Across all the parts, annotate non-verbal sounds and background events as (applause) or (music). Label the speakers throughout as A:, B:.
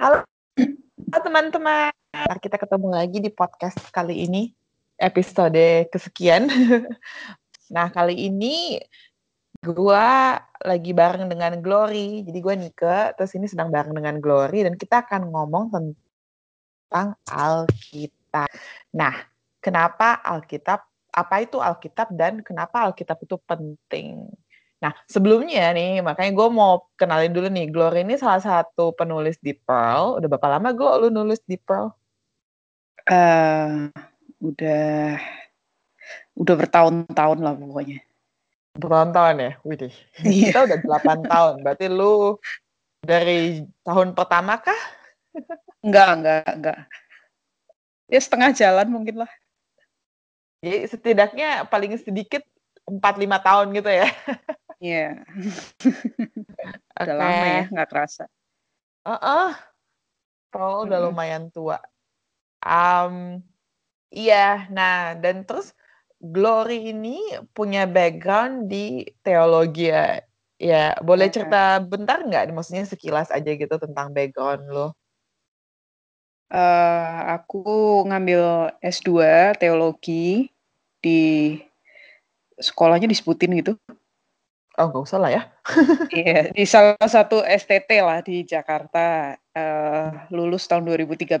A: Halo teman-teman, kita ketemu lagi di podcast kali ini, episode kesekian. (laughs) nah kali ini gue lagi bareng dengan Glory, jadi gue Nike, terus ini sedang bareng dengan Glory, dan kita akan ngomong tentang Alkitab. Nah, kenapa Alkitab, apa itu Alkitab, dan kenapa Alkitab itu penting? Nah, sebelumnya nih, makanya gue mau kenalin dulu nih, Glory ini salah satu penulis di Pearl. Udah berapa lama gue lu nulis di Pearl?
B: Uh, udah udah bertahun-tahun lah pokoknya.
A: Bertahun-tahun ya? Widih. Iya. Kita udah 8 (laughs) tahun. Berarti lu dari tahun pertama kah?
B: enggak, enggak, enggak. Ya setengah jalan mungkin lah.
A: Jadi setidaknya paling sedikit 4-5 tahun gitu ya? (laughs)
B: Iya. Yeah. (laughs) udah okay. lama ya, nggak kerasa.
A: Uh -uh. Paul udah lumayan tua. Um, iya, nah dan terus Glory ini punya background di teologi ya. Ya, boleh cerita bentar nggak? Maksudnya sekilas aja gitu tentang background lo.
B: Uh, aku ngambil S2 teologi di sekolahnya disebutin gitu.
A: Oh, nggak usah lah ya. (laughs)
B: iya, di salah satu STT lah di Jakarta. Uh, lulus tahun 2013.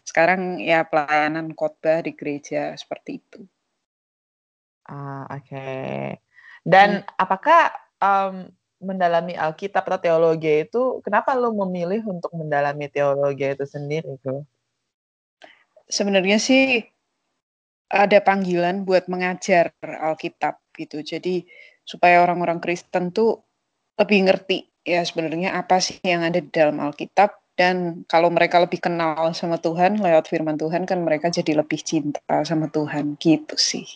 B: Sekarang ya pelayanan khotbah di gereja seperti itu.
A: Ah, oke. Okay. Dan hmm. apakah um, mendalami Alkitab atau teologi itu, kenapa lo memilih untuk mendalami teologi itu sendiri?
B: Sebenarnya sih ada panggilan buat mengajar Alkitab gitu. Jadi supaya orang-orang Kristen tuh lebih ngerti ya sebenarnya apa sih yang ada di dalam Alkitab dan kalau mereka lebih kenal sama Tuhan lewat firman Tuhan kan mereka jadi lebih cinta sama Tuhan gitu sih.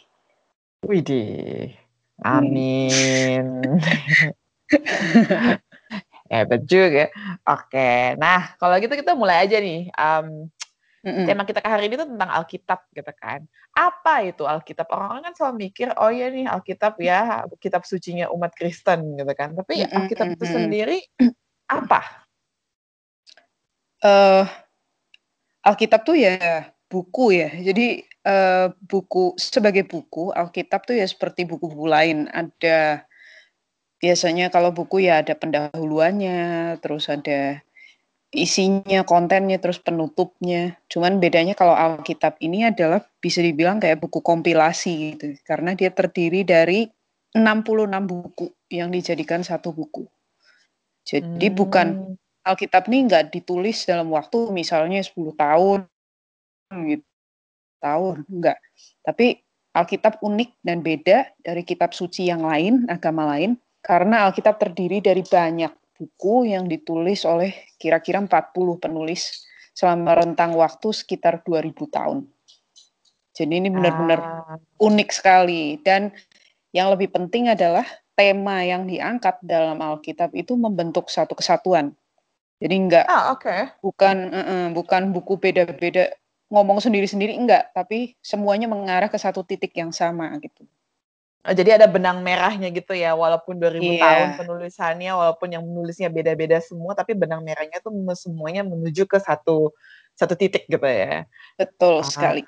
A: Widih, amin. (laughs) Hebat juga. Oke, nah kalau gitu kita mulai aja nih. Um, Mm-mm. Tema kita hari ini tuh tentang Alkitab gitu kan. Apa itu Alkitab? Orang-orang kan selalu mikir, oh ya nih Alkitab ya, kitab sucinya umat Kristen gitu kan. Tapi Mm-mm. Alkitab itu sendiri apa?
B: Uh, Alkitab tuh ya buku ya. Jadi uh, buku sebagai buku Alkitab tuh ya seperti buku-buku lain. Ada biasanya kalau buku ya ada pendahuluannya, terus ada isinya, kontennya, terus penutupnya. Cuman bedanya kalau Alkitab ini adalah bisa dibilang kayak buku kompilasi gitu. Karena dia terdiri dari 66 buku yang dijadikan satu buku. Jadi hmm. bukan Alkitab ini nggak ditulis dalam waktu misalnya 10 tahun gitu. Tahun, enggak. Tapi Alkitab unik dan beda dari kitab suci yang lain, agama lain, karena Alkitab terdiri dari banyak buku yang ditulis oleh kira-kira 40 penulis selama rentang waktu sekitar 2000 tahun. Jadi ini benar-benar ah. unik sekali dan yang lebih penting adalah tema yang diangkat dalam Alkitab itu membentuk satu kesatuan. Jadi enggak
A: ah, okay.
B: bukan uh -uh, bukan buku beda-beda ngomong sendiri-sendiri enggak, tapi semuanya mengarah ke satu titik yang sama gitu.
A: Oh, jadi ada benang merahnya gitu ya, walaupun 2000 yeah. tahun penulisannya, walaupun yang menulisnya beda-beda semua, tapi benang merahnya tuh semuanya menuju ke satu satu titik gitu ya.
B: Betul ah. sekali.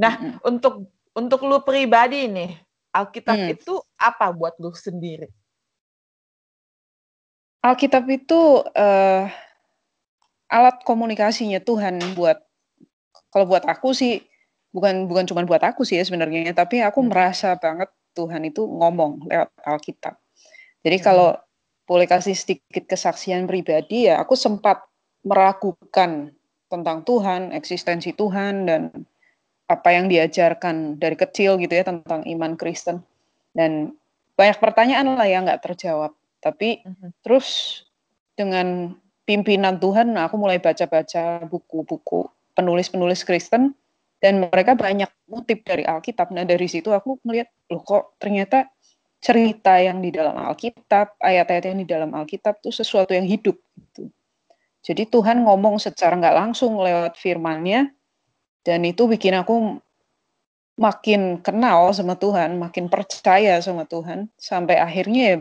A: Nah, mm -hmm. untuk untuk lu pribadi nih, Alkitab mm. itu apa buat lu sendiri?
B: Alkitab itu uh, alat komunikasinya Tuhan buat kalau buat aku sih bukan bukan cuma buat aku sih ya sebenarnya, tapi aku hmm. merasa banget Tuhan itu ngomong lewat Alkitab. Jadi hmm. kalau boleh kasih sedikit kesaksian pribadi ya, aku sempat meragukan tentang Tuhan, eksistensi Tuhan dan apa yang diajarkan dari kecil gitu ya tentang iman Kristen dan banyak pertanyaan lah yang nggak terjawab. Tapi hmm terus dengan pimpinan Tuhan, aku mulai baca-baca buku-buku penulis-penulis Kristen dan mereka banyak ngutip dari Alkitab. Nah dari situ aku melihat loh kok ternyata cerita yang di dalam Alkitab, ayat-ayat yang di dalam Alkitab itu sesuatu yang hidup. Gitu. Jadi Tuhan ngomong secara nggak langsung lewat firman-Nya dan itu bikin aku makin kenal sama Tuhan, makin percaya sama Tuhan sampai akhirnya ya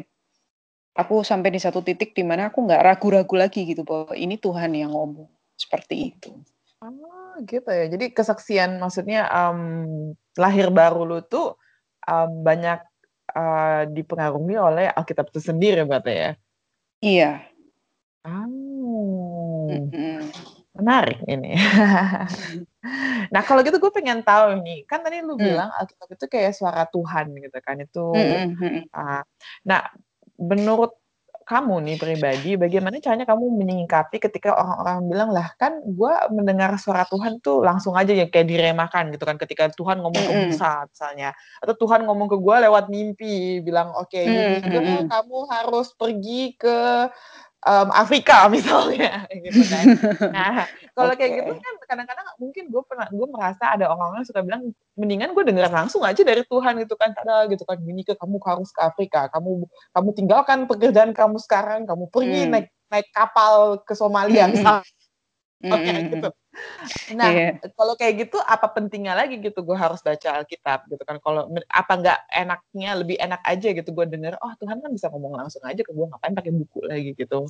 B: aku sampai di satu titik di mana aku nggak ragu-ragu lagi gitu bahwa ini Tuhan yang ngomong seperti itu.
A: Oh, gitu ya. Jadi kesaksian maksudnya um, lahir baru lu tuh um, banyak uh, dipengaruhi oleh Alkitab itu sendiri berarti ya?
B: Iya.
A: Oh,
B: Mm-mm.
A: menarik ini. (laughs) nah kalau gitu gue pengen tahu nih, kan tadi lu
B: Mm.
A: bilang Alkitab itu kayak suara Tuhan gitu kan itu.
B: Mm-mm, mm-mm.
A: Uh, nah, menurut kamu nih pribadi, bagaimana caranya kamu menyingkapi ketika orang-orang bilang lah kan gue mendengar suara Tuhan tuh langsung aja ya kayak diremakan gitu kan ketika Tuhan ngomong ke. Musa misalnya atau Tuhan ngomong ke gue lewat mimpi bilang oke okay, Yunike
B: Mm-mm.
A: kamu harus pergi ke um, Afrika (laughs) misalnya gitu kan. (laughs) Nah kalau
B: Oke.
A: kayak gitu kan kadang-kadang mungkin gue pernah gue merasa ada orang-orang yang suka bilang mendingan gue dengar langsung aja dari Tuhan gitu kan ada gitu kan Yunike kamu harus ke Afrika kamu kamu tinggalkan pekerjaan kamu sekarang kamu pergi
B: Mm.
A: naik naik kapal ke Somalia Misalnya
B: Mm-mm.
A: gitu. Nah,
B: Iya.
A: kalau kayak gitu apa pentingnya lagi gitu gue harus baca Alkitab gitu kan. Kalau apa nggak enaknya lebih enak aja gitu gue denger, oh Tuhan kan bisa ngomong langsung aja ke gue ngapain pakai buku lagi gitu.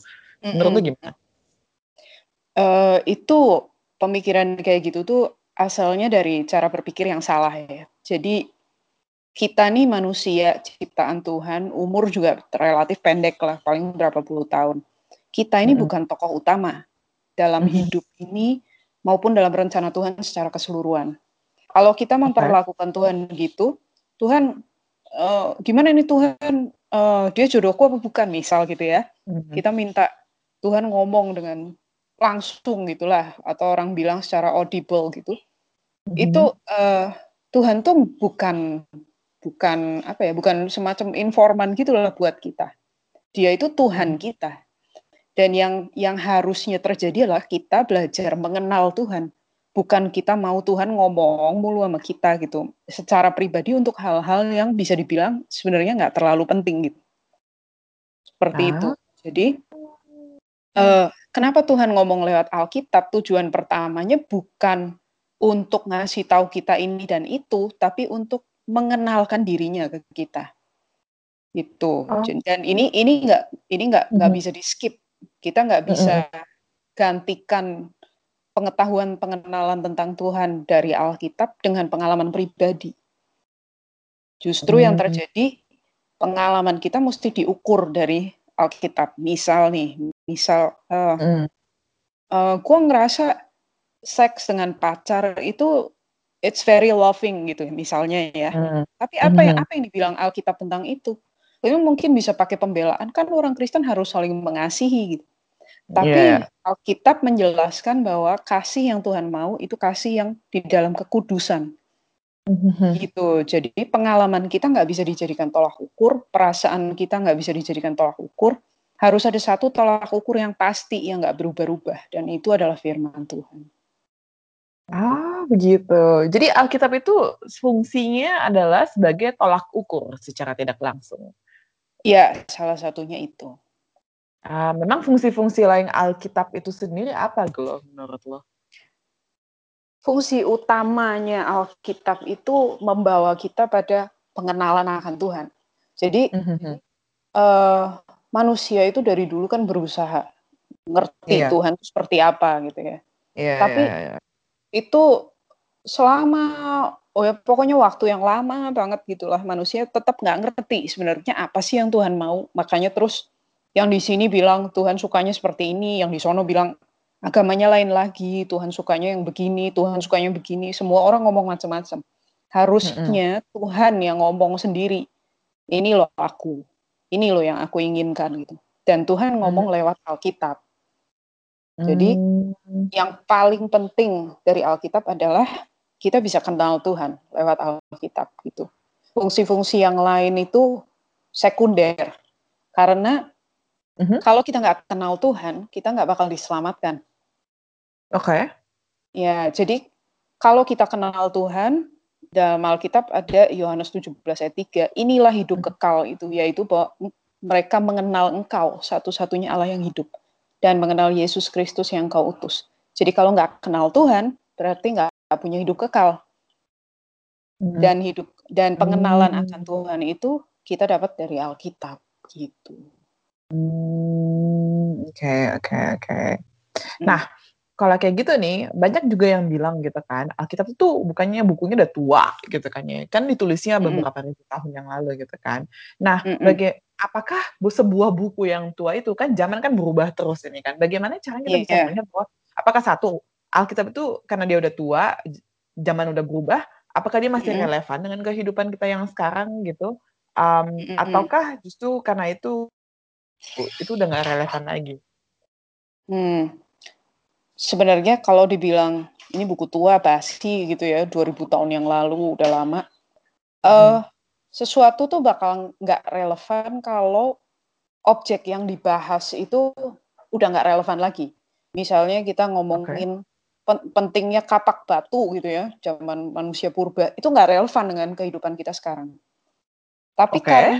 A: Menurut lu
B: Mm-mm.
A: gimana?
B: Eh, itu pemikiran kayak gitu tuh asalnya dari cara berpikir yang salah ya. Jadi kita nih manusia ciptaan Tuhan, umur juga relatif pendek lah, paling berapa puluh tahun. Kita ini
A: Mm-mm.
B: bukan tokoh utama dalam
A: Mhm.
B: hidup ini maupun dalam rencana Tuhan secara keseluruhan. Kalau kita memperlakukan Tuhan gitu, Tuhan eh, gimana ini Tuhan eh, dia jodohku apa bukan misal gitu ya.
A: Mhm.
B: Kita minta Tuhan ngomong dengan langsung gitulah atau orang bilang secara audible gitu.
A: Mhm.
B: Itu eh, Tuhan tuh bukan bukan apa ya, bukan semacam informan gitu loh buat kita. Dia itu Tuhan kita. Dan yang yang harusnya terjadi adalah kita belajar mengenal Tuhan. Bukan kita mau Tuhan ngomong mulu sama kita gitu. Secara pribadi untuk hal-hal yang bisa dibilang sebenarnya nggak terlalu penting gitu. Seperti itu.
A: Ah.
B: Jadi eh, kenapa Tuhan ngomong lewat Alkitab? Tujuan pertamanya bukan untuk ngasih tahu kita ini dan itu, tapi untuk mengenalkan dirinya ke kita. Gitu.
A: Oh.
B: Dan ini ini nggak ini nggak nggak
A: Mhm.
B: bisa di skip. Kita nggak bisa gantikan pengetahuan pengenalan tentang Tuhan dari Alkitab dengan pengalaman pribadi. Justru yang terjadi pengalaman kita mesti diukur dari Alkitab. Misal nih, misal eh
A: Mhm.
B: eh, gue ngerasa seks dengan pacar itu it's very loving gitu misalnya ya.
A: Mhm.
B: Tapi apa yang apa yang dibilang Alkitab tentang itu? Itu mungkin bisa pakai pembelaan kan orang Kristen harus saling mengasihi gitu. Tapi
A: Iya.
B: Alkitab menjelaskan bahwa kasih yang Tuhan mau itu kasih yang di dalam kekudusan.
A: Mhm.
B: Gitu. Jadi pengalaman kita nggak bisa dijadikan tolak ukur, perasaan kita nggak bisa dijadikan tolak ukur. Harus ada satu tolak ukur yang pasti yang nggak berubah-ubah dan itu adalah firman Tuhan.
A: Ah, begitu. Jadi Alkitab itu fungsinya adalah sebagai tolak ukur secara tidak langsung.
B: Ya, salah satunya itu.
A: Ah, memang fungsi-fungsi lain Alkitab itu sendiri apa lo menurut lo?
B: Fungsi utamanya Alkitab itu membawa kita pada pengenalan akan Tuhan. Jadi
A: Mhm.
B: eh, manusia itu dari dulu kan berusaha ngerti
A: Iya.
B: Tuhan itu seperti apa gitu ya.
A: Iya,
B: Tapi
A: iya, iya.
B: itu selama oh ya pokoknya waktu yang lama banget gitulah manusia tetap nggak ngerti sebenarnya apa sih yang Tuhan mau. Makanya terus yang di sini bilang Tuhan sukanya seperti ini, yang di sono bilang agamanya lain lagi, Tuhan sukanya yang begini, Tuhan sukanya begini. Semua orang ngomong macam-macam. Harusnya Tuhan yang ngomong sendiri. Ini loh aku. Ini loh yang aku inginkan gitu. Dan Tuhan ngomong lewat Alkitab. Jadi
A: Hmm.
B: yang paling penting dari Alkitab adalah kita bisa kenal Tuhan lewat Alkitab gitu. Fungsi-fungsi yang lain itu sekunder. Karena
A: Mhm.
B: kalau kita nggak kenal Tuhan, kita nggak bakal diselamatkan.
A: Oke.
B: Ya, jadi kalau kita kenal Tuhan, dalam Alkitab ada Yohanes 17 ayat 3, inilah hidup kekal itu, yaitu bahwa mereka mengenal engkau, satu-satunya Allah yang hidup, dan mengenal Yesus Kristus yang kau utus. Jadi kalau nggak kenal Tuhan, berarti nggak punya hidup kekal.
A: Mhm.
B: Dan hidup dan pengenalan
A: Hmm.
B: akan Tuhan itu kita dapat dari Alkitab gitu.
A: Hmm, oke, oke, oke. Nah, kalau kayak gitu nih, banyak juga yang bilang gitu kan, Alkitab itu bukannya bukunya udah tua gitu kan ya, kan ditulisnya beberapa ribu tahun yang lalu gitu kan. Nah,
B: Mhm.
A: baga apakah bu sebuah buku yang tua itu kan zaman kan berubah terus ini kan, bagaimana caranya kita bisa
B: Iya.
A: melihat bahwa apakah satu, Alkitab itu karena dia udah tua, zaman udah berubah, apakah dia masih
B: Mhm.
A: relevan dengan kehidupan kita yang sekarang gitu? Mmm,
B: Mhm.
A: ataukah justru karena itu, itu udah nggak relevan lagi?
B: Hmm. Sebenarnya kalau dibilang ini buku tua, basi gitu ya, 2000 tahun yang lalu, udah lama, eee,
A: Mhm.
B: sesuatu tuh bakal nggak relevan kalau objek yang dibahas itu udah nggak relevan lagi. Misalnya kita ngomongin pen pentingnya kapak batu gitu ya, zaman manusia purba, itu nggak relevan dengan kehidupan kita sekarang. Tapi
A: Oke.
B: karena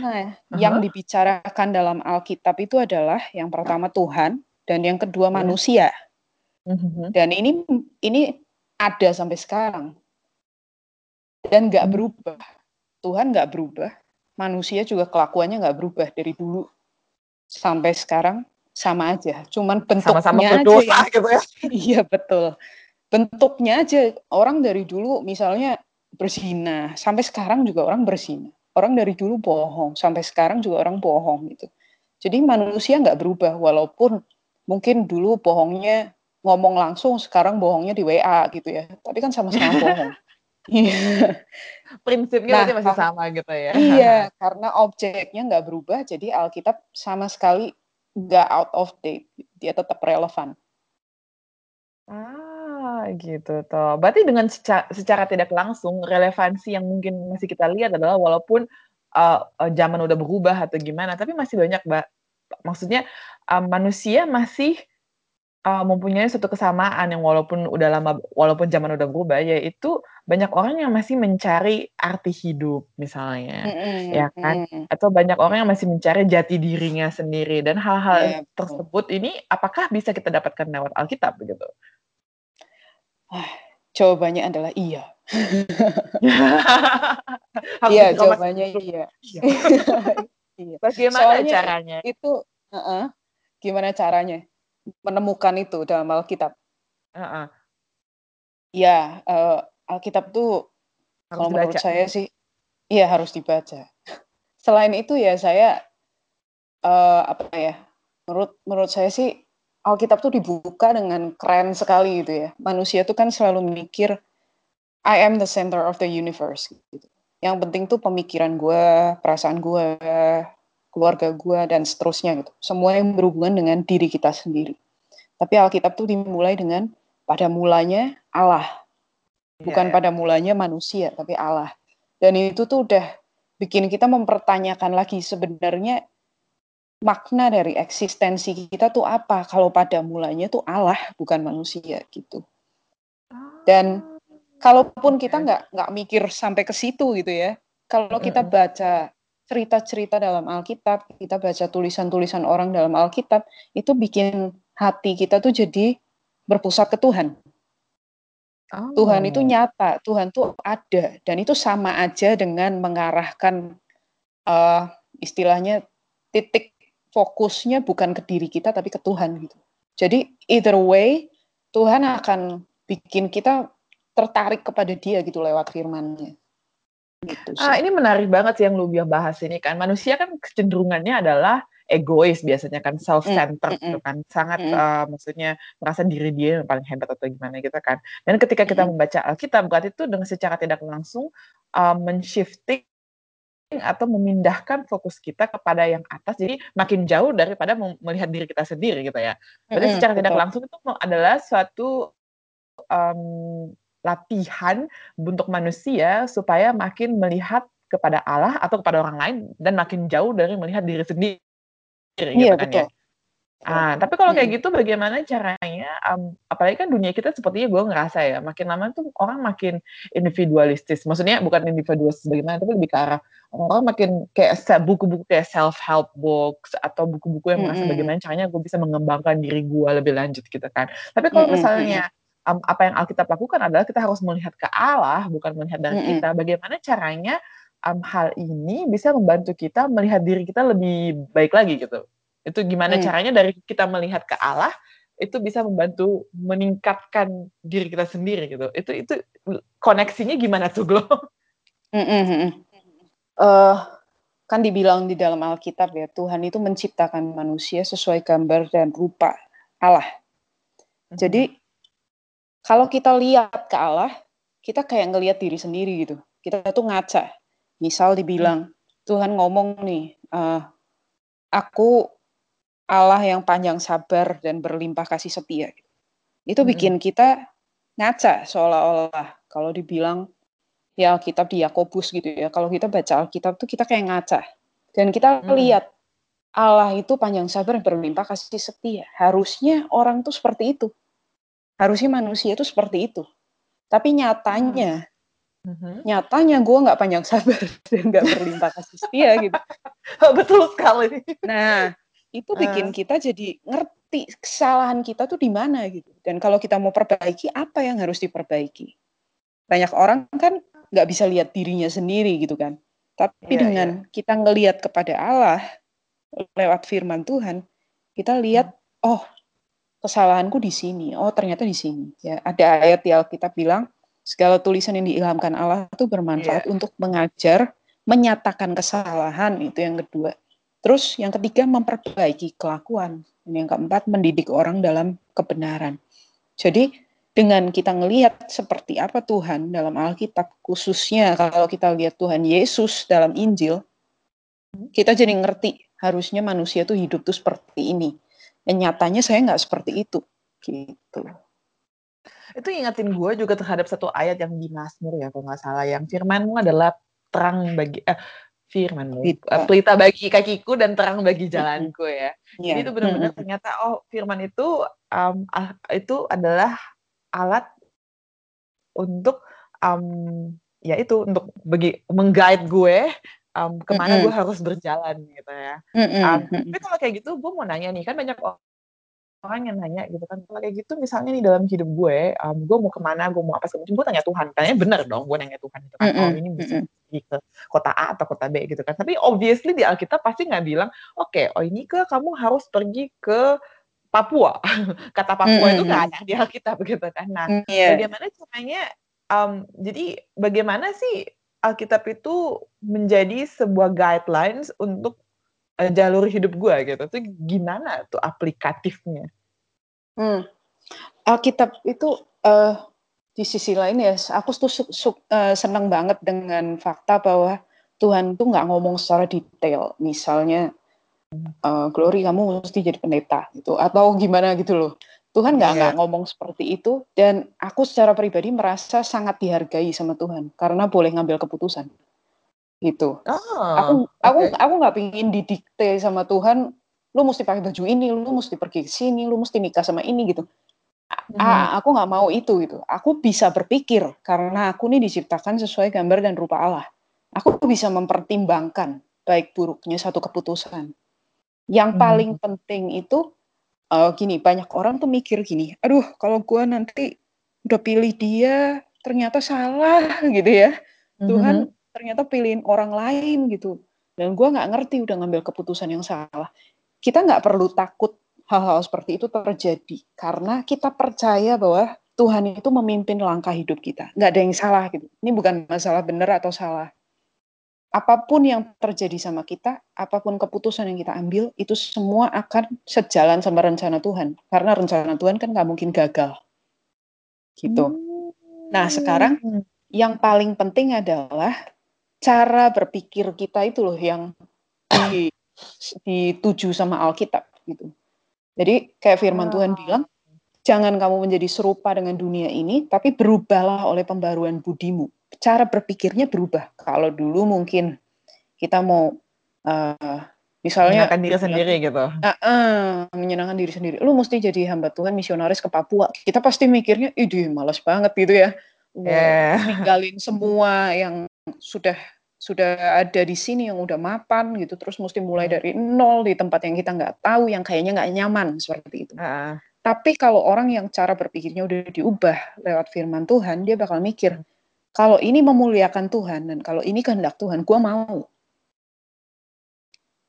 A: Ah
B: yang dibicarakan dalam Alkitab itu adalah yang pertama Tuhan dan yang kedua
A: Iya.
B: manusia.
A: Mhm.
B: Dan ini ini ada sampai sekarang. Dan nggak
A: Mmm.
B: berubah. Tuhan nggak berubah, manusia juga kelakuannya nggak berubah dari dulu sampai sekarang sama aja, cuman
A: Sama-sama
B: bentuknya aja
A: berdosa
B: yang
A: gitu ya. (laughs)
B: iya betul, bentuknya aja orang dari dulu misalnya berzina, sampai sekarang juga orang berzina. Orang dari dulu bohong, sampai sekarang juga orang bohong gitu. Jadi manusia nggak berubah walaupun mungkin dulu bohongnya ngomong langsung, sekarang bohongnya di WA gitu ya, tapi kan sama-sama (laughs) bohong. Iya.
A: Prinsipnya
B: Nah,
A: masih sama gitu ya.
B: iya, (laughs) karena objeknya nggak berubah, jadi Alkitab sama sekali nggak out of date, dia tetap relevan.
A: Ah, gitu toh. Berarti dengan seca secara tidak langsung relevansi yang mungkin masih kita lihat adalah walaupun, eee eee, zaman udah berubah atau gimana, tapi masih banyak ba maksudnya, mmm, manusia masih, eee, mempunyai suatu kesamaan yang walaupun udah lama walaupun zaman udah berubah, yaitu banyak orang yang masih mencari arti hidup misalnya,
B: Mhm
A: ya kan.
B: mhm.
A: Atau banyak orang yang masih mencari jati dirinya sendiri dan hal-hal
B: Iya, betul.
A: tersebut ini apakah bisa kita dapatkan lewat Alkitab begitu?
B: Ah, jawabannya adalah iya. (laughs) Iya, jawabannya iya.
A: iya. (laughs)
B: Iya,
A: Bagaimana
B: soalnya
A: caranya?
B: itu heeh, gimana caranya menemukan itu dalam Alkitab?
A: Heeh.
B: Iya, eee, Alkitab tuh
A: Harus
B: kalau menurut
A: dibaca.
B: saya sih iya harus dibaca. (laughs) Selain itu ya saya eee, apa ya, menurut menurut saya sih Alkitab tuh dibuka dengan keren sekali gitu ya. Manusia tuh kan selalu mikir, "I am the center of the universe," gitu. Yang penting tuh pemikiran gua, perasaan gua, keluarga gua, dan seterusnya gitu. Semua yang berhubungan dengan diri kita sendiri. Tapi Alkitab tuh dimulai dengan, "Pada mulanya Allah."
A: Iya
B: Bukan
A: iya.
B: pada mulanya manusia, tapi Allah. Dan itu tuh udah bikin kita mempertanyakan lagi sebenarnya makna dari eksistensi kita tuh apa, kalau pada mulanya tuh Allah, bukan manusia, gitu. Dan
A: Oh,
B: kalaupun kita
A: oke.
B: nggak nggak mikir sampai ke situ gitu ya, kalau kita baca cerita-cerita dalam Alkitab, kita baca tulisan-tulisan orang dalam Alkitab, itu bikin hati kita tuh jadi berpusat ke Tuhan. Tuhan itu
A: Oh.
B: nyata, Tuhan tuh ada, dan itu sama aja dengan mengarahkan, eee, istilahnya titik fokusnya bukan ke diri kita, tapi ke Tuhan gitu. Jadi either way, Tuhan akan bikin kita tertarik kepada Dia gitu lewat firman-Nya. Gitu
A: Ah, ini menarik banget sih yang lu biar bahas ini kan. Manusia kan kecenderungannya adalah egois biasanya kan,
B: Mmm,
A: self-centered gitu
B: mhm.
A: kan. Sangat,
B: Mhm.
A: eee, maksudnya merasa diri dia yang paling hebat atau gimana gitu kan. Dan ketika kita
B: Mhm.
A: membaca Alkitab, berarti itu dengan secara tidak langsung, eee, men-shifting atau memindahkan fokus kita kepada yang atas, jadi makin jauh daripada melihat diri kita sendiri gitu ya. Berarti
B: Mhm,
A: secara tidak
B: betul.
A: langsung itu adalah suatu, mmm, latihan untuk manusia supaya makin melihat kepada Allah atau kepada orang lain dan makin jauh dari melihat diri sendiri
B: Iya
A: gitu kan ya.
B: betul. Betul.
A: Ah, tapi kalau kayak gitu bagaimana caranya, mmm, apalagi kan dunia kita sepertinya gue ngerasa ya, makin lama tuh orang makin individualistis. Maksudnya bukan individualistis bagaimana, tapi lebih ke arah orang-orang makin kayak buku-buku kayak self-help books atau buku-buku yang merasa bagaimana caranya gue bisa mengembangkan diri gue lebih lanjut gitu kan. Tapi kalau misalnya, mmm, apa yang Alkitab lakukan adalah kita harus melihat ke Allah, bukan melihat dari
B: Mhm.
A: kita. Bagaimana caranya, mmm, hal ini bisa membantu kita melihat diri kita lebih baik lagi gitu? Itu gimana
B: Hmm.
A: caranya dari kita melihat ke Allah itu bisa membantu meningkatkan diri kita sendiri gitu. Itu itu koneksinya gimana tuh Glo?
B: Hmm, hmm, hmm. Uh, kan dibilang di dalam Alkitab ya Tuhan itu menciptakan manusia sesuai gambar dan rupa Allah. Jadi kalau kita lihat ke Allah, kita kayak ngelihat diri sendiri gitu. Kita tuh ngaca. Misal dibilang Tuhan ngomong nih, uh, aku Allah yang panjang sabar dan berlimpah kasih setia. Itu bikin kita ngaca seolah-olah kalau dibilang ya Alkitab di Yakobus gitu ya. Kalau kita baca Alkitab tuh kita kayak ngaca. Dan kita
A: Mm-mm.
B: lihat Allah itu panjang sabar dan berlimpah kasih setia. Harusnya orang tuh seperti itu. Harusnya manusia itu seperti itu. Tapi nyatanya,
A: Mhm.
B: nyatanya gue nggak panjang sabar (laughs) dan nggak berlimpah kasih setia gitu. (laughs)
A: Betul sekali.
B: Nah, itu bikin kita jadi ngerti kesalahan kita tuh di mana gitu. Dan kalau kita mau perbaiki, apa yang harus diperbaiki? Banyak orang kan nggak bisa lihat dirinya sendiri gitu kan. Tapi
A: Iya,
B: dengan kita ngelihat kepada Allah lewat firman Tuhan, kita lihat oh kesalahanku di sini. Oh ternyata di sini. Ya ada ayat di Alkitab bilang segala tulisan yang diilhamkan Allah itu bermanfaat
A: Iya.
B: untuk mengajar, menyatakan kesalahan itu yang kedua. Terus yang ketiga memperbaiki kelakuan. Dan yang keempat mendidik orang dalam kebenaran. Jadi dengan kita ngelihat seperti apa Tuhan dalam Alkitab, khususnya kalau kita lihat Tuhan Yesus dalam Injil, kita jadi ngerti harusnya manusia tuh hidup tuh seperti ini. Dan nyatanya saya nggak seperti itu. Gitu.
A: Itu ingetin gue juga terhadap satu ayat yang di Mazmur ya, kalau nggak salah. Yang firmanmu adalah terang bagi... Eh, firmanmu.
B: Pelita.
A: Pelita bagi kakiku dan terang bagi jalanku ya.
B: Yeah.
A: Jadi itu benar-benar ternyata oh firman itu um, itu adalah alat untuk um, ya itu untuk bagi mengguide gue um, ke mana gue harus berjalan? Gitu ya. Um, tapi kalau kayak gitu gue mau nanya nih kan banyak orang yang nanya gitu kan kalau kayak gitu misalnya nih dalam hidup gue um, gue mau ke mana gue mau apa segala macam gue tanya Tuhan tanya bener dong gue nanya Tuhan gitu kan oh ini mesti pergi ke kota A atau kota B gitu kan. Tapi obviously di Alkitab pasti nggak bilang oke okay, oh ini ke kamu harus pergi ke Papua. (laughs) Kata Papua itu nggak ada di Alkitab gitu kan. Nah
B: yeah.
A: bagaimana caranya um, jadi bagaimana sih Alkitab itu menjadi sebuah guidelines untuk uh, jalur hidup gue gitu. Tuh gimana tuh aplikatifnya?
B: Hmm. Alkitab itu uh, di sisi lain ya aku tuh su su uh, senang banget dengan fakta bahwa Tuhan tuh nggak ngomong secara detail. Misalnya uh, Glory kamu mesti jadi pendeta gitu. Atau gimana gitu loh Tuhan nggak yeah. ngomong seperti itu dan aku secara pribadi merasa sangat dihargai sama Tuhan karena boleh ngambil keputusan gitu.
A: Oh,
B: aku aku okay. aku nggak pingin didikte sama Tuhan, lu mesti pakai baju ini, lu mesti pergi ke sini, lu mesti nikah sama ini gitu. Mm -hmm. Aku nggak mau itu gitu. Aku bisa berpikir karena aku nih diciptakan sesuai gambar dan rupa Allah. Aku bisa mempertimbangkan baik buruknya satu keputusan. Yang paling mm -hmm. penting itu uh, gini, banyak orang tuh mikir gini, aduh kalau gue nanti udah pilih dia ternyata salah gitu ya. Mm -hmm. Tuhan ternyata pilihin orang lain gitu. Dan gue nggak ngerti udah ngambil keputusan yang salah. Kita nggak perlu takut hal-hal seperti itu terjadi. Karena kita percaya bahwa Tuhan itu memimpin langkah hidup kita. Nggak ada yang salah gitu. Ini bukan masalah benar atau salah. Apa pun yang terjadi sama kita, apa pun keputusan yang kita ambil, itu semua akan sejalan sama rencana Tuhan. Karena rencana Tuhan kan nggak mungkin gagal. Gitu. Nah sekarang yang paling penting adalah cara berpikir kita itu loh yang di, dituju sama Alkitab gitu. Jadi kayak firman. Tuhan bilang, jangan kamu menjadi serupa dengan dunia ini, tapi berubahlah oleh pembaruan budimu. Cara berpikirnya berubah. Kalau dulu mungkin kita mau uh, misalnya
A: menyenangkan diri sendiri gitu.
B: Uh, uh, menyenangkan diri sendiri. Lu mesti jadi hamba Tuhan misionaris ke Papua. Kita pasti mikirnya, ide malas banget gitu ya. Mau yeah. ninggalin semua yang sudah sudah ada di sini yang udah mapan gitu terus mesti mulai hmm. dari nol di tempat yang kita nggak tahu yang kayaknya nggak nyaman seperti itu.
A: Uh.
B: Tapi kalau orang yang cara berpikirnya udah diubah lewat firman Tuhan, dia bakal mikir kalau ini memuliakan Tuhan dan kalau ini kehendak Tuhan, gue mau.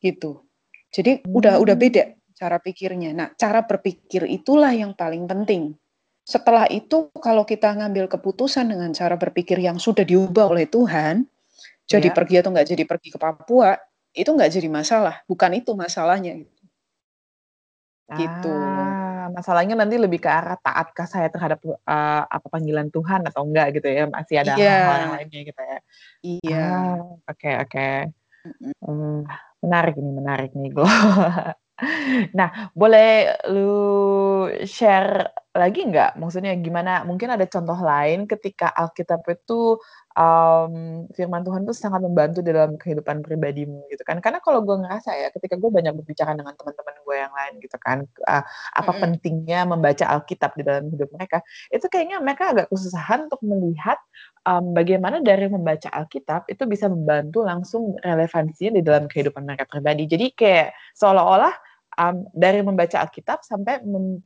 B: Gitu. Jadi udah udah beda cara pikirnya. Nah, cara berpikir itulah yang paling penting. Setelah itu kalau kita ngambil keputusan dengan cara berpikir yang sudah diubah oleh Tuhan, jadi
A: Iya.
B: pergi atau nggak jadi pergi ke Papua, itu nggak jadi masalah. Bukan itu masalahnya. Gitu.
A: Ah, masalahnya nanti lebih ke arah taatkah saya terhadap, eee, apa panggilan Tuhan atau enggak gitu ya, masih ada
B: Iya.
A: hal-hal yang lainnya gitu ya.
B: Iya.
A: Ah, oke oke.
B: Mhm.
A: Mmm, menarik nih menarik (laughs) nih, Nah, boleh lu share lagi nggak? Maksudnya gimana mungkin ada contoh lain ketika Alkitab itu, mmm, firman Tuhan itu sangat membantu dalam kehidupan pribadimu gitu kan. Karena kalau gue ngerasa ya ketika gue banyak berbicara dengan teman-teman gue yang lain gitu kan, eee, apa
B: Mhm.
A: pentingnya membaca Alkitab di dalam hidup mereka, itu kayaknya mereka agak kesusahan untuk melihat, mmm, bagaimana dari membaca Alkitab itu bisa membantu langsung relevansinya di dalam kehidupan mereka pribadi. Jadi kayak seolah-olah, mmm, dari membaca Alkitab sampai mem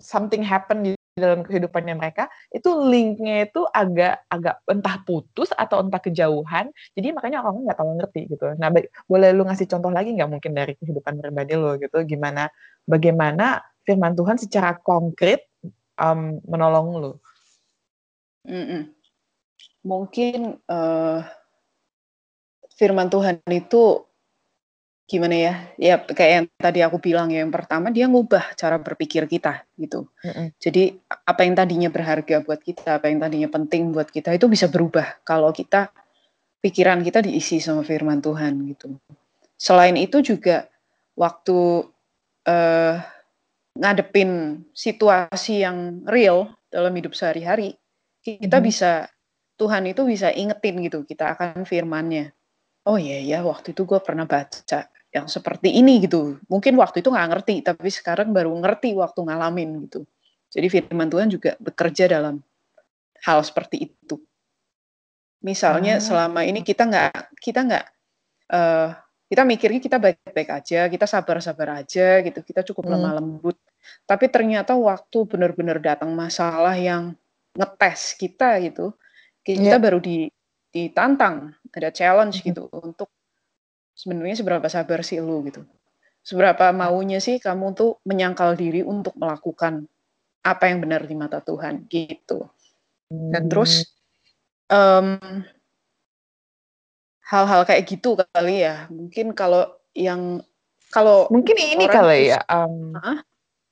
A: something happen di dalam kehidupannya mereka, itu link-nya itu agak agak entah putus atau entah kejauhan, jadi makanya orang nggak terlalu ngerti gitu. Nah, boleh lu ngasih contoh lagi nggak mungkin dari kehidupan pribadi lu gitu, gimana bagaimana firman Tuhan secara konkret, mmm, menolong?
B: Mhm. Mungkin, eee firman Tuhan itu gimana ya, ya kayak yang tadi aku bilang ya, yang pertama dia ngubah cara berpikir kita gitu.
A: Mhm.
B: Jadi apa yang tadinya berharga buat kita, apa yang tadinya penting buat kita itu bisa berubah kalau kita pikiran kita diisi sama firman Tuhan gitu. Selain itu juga waktu, eee, ngadepin situasi yang real dalam hidup sehari-hari, kita
A: Mhm.
B: bisa Tuhan itu bisa ingetin gitu kita akan firman-Nya. Oh iya ya waktu itu gue pernah baca yang seperti ini gitu. Mungkin waktu itu nggak ngerti, tapi sekarang baru ngerti waktu ngalamin gitu. Jadi firman Tuhan juga bekerja dalam hal seperti itu. Misalnya
A: Ah.
B: selama ini kita nggak kita nggak, eee, kita mikirnya kita baik-baik aja, kita sabar-sabar aja gitu, kita cukup lemah lembut. Tapi ternyata waktu benar-benar datang masalah yang ngetes kita gitu, kita
A: Iya.
B: baru di ditantang, ada challenge
A: Mhm.
B: gitu untuk sebenarnya seberapa sabar sih lu gitu. Seberapa maunya sih kamu tuh menyangkal diri untuk melakukan apa yang benar di mata Tuhan gitu. Dan terus, mmm hal-hal kayak gitu kali ya. Mungkin kalau yang kalau
A: Mungkin ini kali ya,
B: heeh?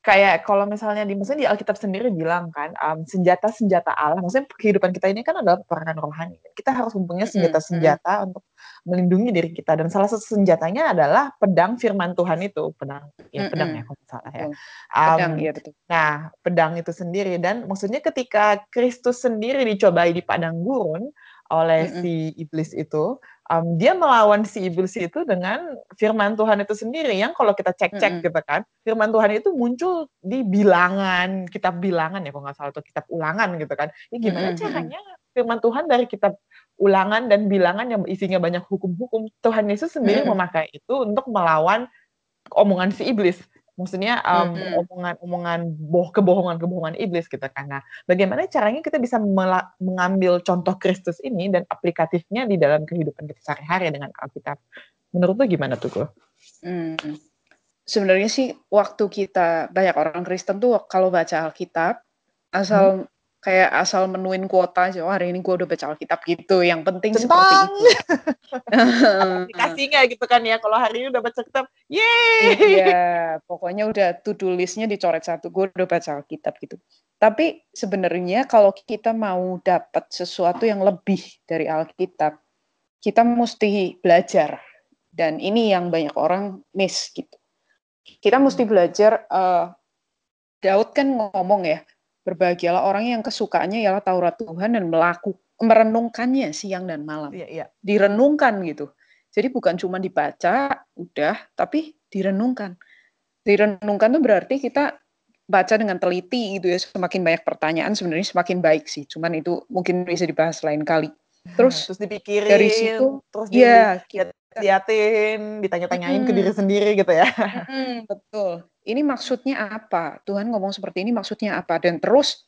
A: kayak kalau misalnya di maksudnya di Alkitab sendiri bilang kan, mmm, senjata-senjata Allah, maksudnya kehidupan kita ini kan adalah peperangan rohani. Kita harus mempunyai
B: Mhm mhm.
A: senjata-senjata untuk melindungi diri kita dan salah satu senjatanya adalah pedang firman Tuhan itu, pedang ya pedang ya
B: Mhm,
A: kalau salah ya.
B: betul. Pedang, iya betul.
A: nah pedang itu sendiri dan maksudnya ketika Kristus sendiri dicobai di padang gurun oleh
B: Mhm.
A: si iblis itu, mmm, dia melawan si iblis itu dengan firman Tuhan itu sendiri yang kalau kita cek-cek
B: Mhm.
A: gitu kan, firman Tuhan itu muncul di Bilangan, kitab Bilangan ya kalau nggak salah atau kitab Ulangan gitu kan. Ya gimana
B: Mhm mhm.
A: caranya firman Tuhan dari kitab Ulangan dan Bilangan yang isinya banyak hukum-hukum, Tuhan Yesus sendiri
B: Mhm.
A: memakai itu untuk melawan omongan si iblis. Maksudnya, mmm,
B: Mhm.
A: omongan-omongan boh kebohongan-kebohongan iblis gitu. Nah, bagaimana caranya kita bisa mengambil contoh Kristus ini dan aplikatifnya di dalam kehidupan kita sehari-hari dengan Alkitab. Menurut lu gimana tuh, Go?
B: Mmm. Sebenarnya sih waktu kita banyak orang Kristen tuh kalau baca Alkitab, asal kayak asal menuin kuota aja, "Oh hari ini gue udah baca Alkitab," gitu, yang penting seperti
A: Centang.
B: itu.
A: Aplikasinya gitu kan ya, kalau hari ini udah baca kitab,
B: Iya,
A: yeay.
B: pokoknya udah to do list-nya dicoret satu, gue udah baca Alkitab gitu. Tapi sebenarnya kalau kita mau dapat sesuatu yang lebih dari Alkitab, kita musti belajar dan ini yang banyak orang miss gitu. Kita musti
A: Mhm.
B: belajar, eee, Daud kan ngomong ya, "Berbahagialah orang yang kesukaannya ialah Taurat Tuhan dan melaku merenungkannya siang dan malam."
A: Iya iya.
B: Direnungkan gitu. Jadi bukan cuma dibaca, udah, tapi direnungkan. Direnungkan tuh berarti kita baca dengan teliti gitu ya, semakin banyak pertanyaan sebenarnya semakin baik sih, cuman itu mungkin bisa dibahas lain kali. Terus
A: Terus
B: dari
A: dipikirin,
B: situ
A: terus
B: iya, kita
A: dilihat-lihatin, ditanya-tanyain ke diri sendiri gitu ya.
B: mhm, betul. Ini maksudnya apa? Tuhan ngomong seperti ini maksudnya apa? Dan terus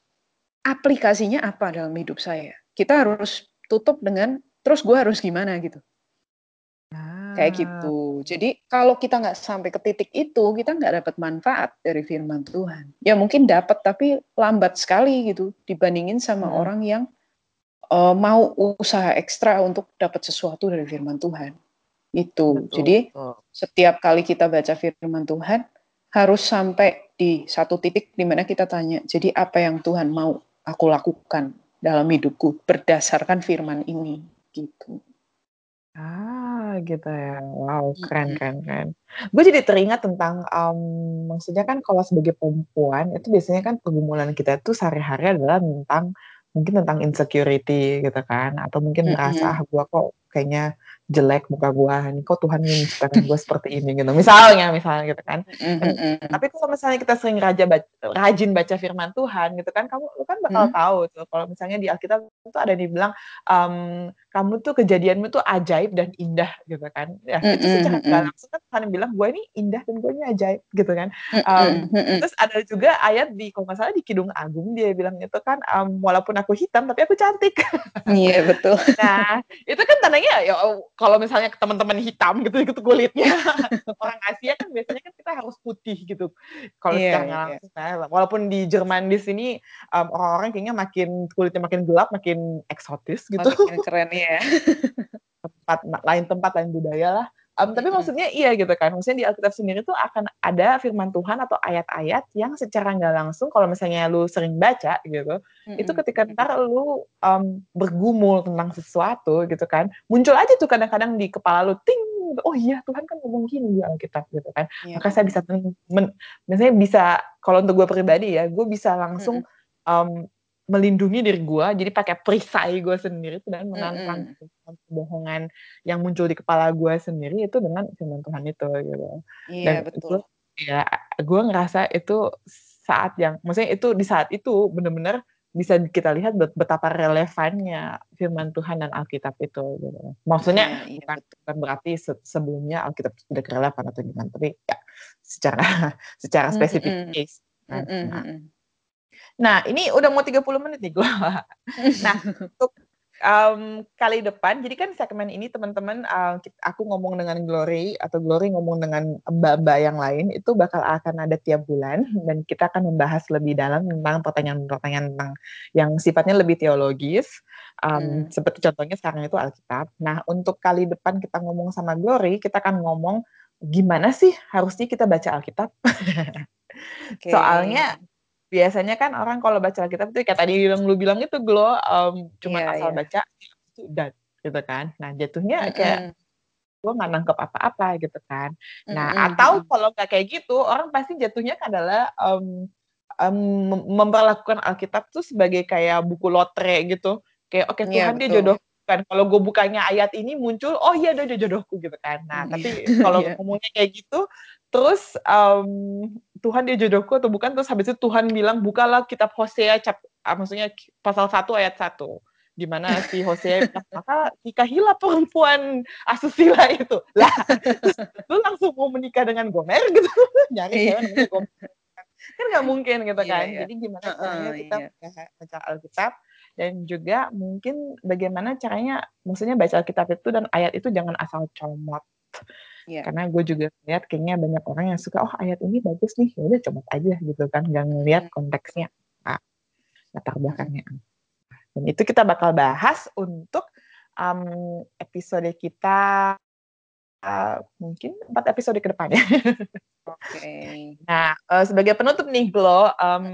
B: aplikasinya apa dalam hidup saya? Kita harus tutup dengan, "Terus gue harus gimana?" Gitu. Kayak gitu. Jadi kalau kita nggak sampai ke titik itu, kita nggak dapat manfaat dari firman Tuhan. Ya mungkin dapat, tapi lambat sekali gitu dibandingin sama hmm. orang yang uh, mau usaha ekstra untuk dapat sesuatu dari firman Tuhan. Itu. Betul, Jadi betul. setiap kali kita baca firman Tuhan harus sampai di satu titik di mana kita tanya, jadi apa yang Tuhan mau aku lakukan dalam hidupku berdasarkan firman ini gitu.
A: Ah, gitu ya. Wow, keren keren keren. Gue jadi teringat tentang, um, maksudnya kan kalau sebagai perempuan, itu biasanya kan pergumulan kita tuh sehari-hari adalah tentang mungkin tentang insecurity gitu kan, atau mungkin merasa, "Ah, gue kok kayaknya jelek muka gue nih kok Tuhan menciptakan gue seperti ini gitu. Misalnya misalnya gitu kan. Dan, tapi kalau misalnya kita sering raja baca, rajin baca firman Tuhan gitu kan kamu lu kan bakal hmm. tahu tuh kalau misalnya di Alkitab itu ada yang bilang um, kamu tuh kejadianmu tuh ajaib dan indah gitu kan. Ya mm itu secara nggak langsung kan Tuhan bilang gue ini indah dan gue ini ajaib gitu kan. Um, terus ada juga ayat di kalau nggak salah di Kidung Agung dia bilang itu kan um, walaupun aku hitam tapi aku cantik.
B: Iya betul.
A: Nah itu kan tandanya ya kalau misalnya teman-teman hitam gitu gitu kulitnya. (laughs) Orang Asia kan biasanya kan kita harus putih gitu. Kalau yeah, secara yeah. langsung nah, walaupun di Jerman di sini um, orang-orang kayaknya makin kulitnya makin gelap makin eksotis gitu.
B: Makin keren ya (laughs)
A: tempat lain tempat lain budaya lah Um, tapi mm-hmm. maksudnya iya gitu kan. Maksudnya di Alkitab sendiri tuh akan ada firman Tuhan atau ayat-ayat yang secara nggak langsung kalau misalnya lu sering baca gitu, mm-hmm. itu ketika ntar lu um, bergumul tentang sesuatu gitu kan, muncul aja tuh kadang-kadang di kepala lu ting oh iya Tuhan kan ngomong gini di Alkitab gitu kan. Yeah. Maka saya bisa men, misalnya bisa kalau untuk gue pribadi ya, gue bisa langsung mm-hmm. um, melindungi diri gue jadi pakai perisai gue sendiri dan menantang mm -hmm. kebohongan yang muncul di kepala gue sendiri itu dengan firman Tuhan itu gitu
B: iya, dan betul. itu
A: ya gue ngerasa itu saat yang maksudnya itu di saat itu benar-benar bisa kita lihat betapa relevannya firman Tuhan dan Alkitab itu gitu. maksudnya yeah, iya, bukan, bukan berarti sebelumnya Alkitab tidak relevan atau gimana tapi ya secara (laughs) secara spesifik mm -hmm. case kan? mm -hmm. nah, Nah, ini udah mau 30 menit nih gue. (laughs) nah, untuk um, kali depan, jadi kan segmen ini teman-teman, uh, aku ngomong dengan Glory atau Glory ngomong dengan mbak-mbak yang lain, itu bakal akan ada tiap bulan dan kita akan membahas lebih dalam tentang pertanyaan-pertanyaan tentang yang sifatnya lebih teologis. Um, hmm. Seperti contohnya sekarang itu Alkitab. Nah, untuk kali depan kita ngomong sama Glory, kita akan ngomong gimana sih harusnya kita baca Alkitab. (laughs) okay. Soalnya biasanya kan orang kalau baca Alkitab itu kayak tadi bilang lu bilang itu glow um, cuma yeah, asal yeah. baca itu udah gitu kan. Nah, jatuhnya mm -hmm. kayak gue nggak nangkep apa-apa gitu kan. Nah, mm -hmm. atau kalau nggak kayak gitu, orang pasti jatuhnya adalah um, um, memperlakukan Alkitab tuh sebagai kayak buku lotre gitu. Kayak oke okay, iya, Tuhan yeah, dia jodoh kan kalau gue bukanya ayat ini muncul oh iya dia jodohku gitu kan nah tapi (laughs) kalau yeah. ngomongnya kayak gitu terus um, Tuhan dia jodohku atau bukan terus habis itu Tuhan bilang bukalah kitab Hosea cap ah, maksudnya pasal 1 ayat 1 di mana si Hosea maka nikahilah perempuan asusila (laughs) itu. Lah terus lu langsung mau menikah dengan Gomer gitu. (laughs) Nyari cewek namanya Gomer. Kan nggak mungkin gitu iya, kan. yeah, yeah. jadi gimana caranya uh, kita yeah. baca Alkitab dan juga mungkin bagaimana caranya maksudnya baca Alkitab itu dan ayat itu jangan asal comot Yeah. Karena gue juga lihat kayaknya banyak orang yang suka, oh ayat ini bagus nih, ya udah coba aja gitu kan, nggak ngeliat konteksnya, ah, latar belakangnya. Dan itu kita bakal bahas untuk um, episode kita uh, mungkin empat episode ke depan ya.
B: Oke. Okay. (laughs)
A: nah, uh, sebagai penutup nih, Glo, um,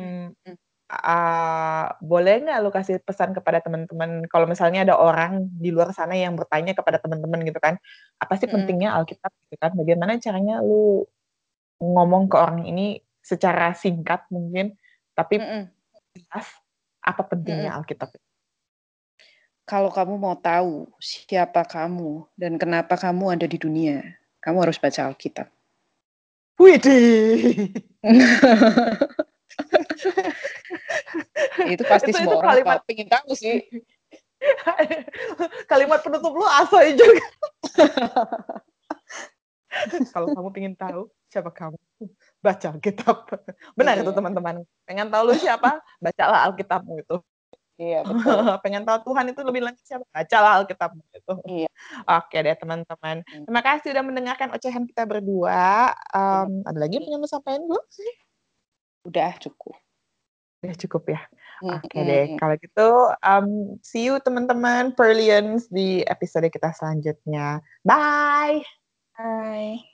A: boleh nggak lu kasih pesan kepada teman-teman? Kalau misalnya ada orang di luar sana yang bertanya kepada teman-teman gitu kan apa sih mm. pentingnya Alkitab gitu kan? Bagaimana caranya lu ngomong ke orang ini secara singkat mungkin tapi jelas apa pentingnya. Alkitab?
B: Kalau kamu mau tahu siapa kamu dan kenapa kamu ada di dunia kamu harus baca Alkitab.
A: Widih (laughs)
B: itu pasti itu, semua itu orang kalimat pengen tahu sih (laughs)
A: kalimat penutup lu asoy juga (laughs) kalau kamu pengen tahu siapa kamu baca Alkitab benar itu iya. teman-teman pengen tahu lu siapa bacalah Alkitabmu itu
B: Iya, betul. (laughs)
A: Pengen tahu Tuhan itu lebih lanjut siapa? Bacalah Alkitab gitu.
B: Iya.
A: Oke deh teman-teman.
B: Hmm.
A: Terima kasih sudah mendengarkan ocehan kita berdua. Um, ada lagi yang punya mau sampaikan gue?
B: Udah cukup.
A: Udah cukup ya. Oke deh,
B: hmm.
A: kalau gitu um, see you teman-teman Perlians di episode kita selanjutnya. Bye.
B: Bye.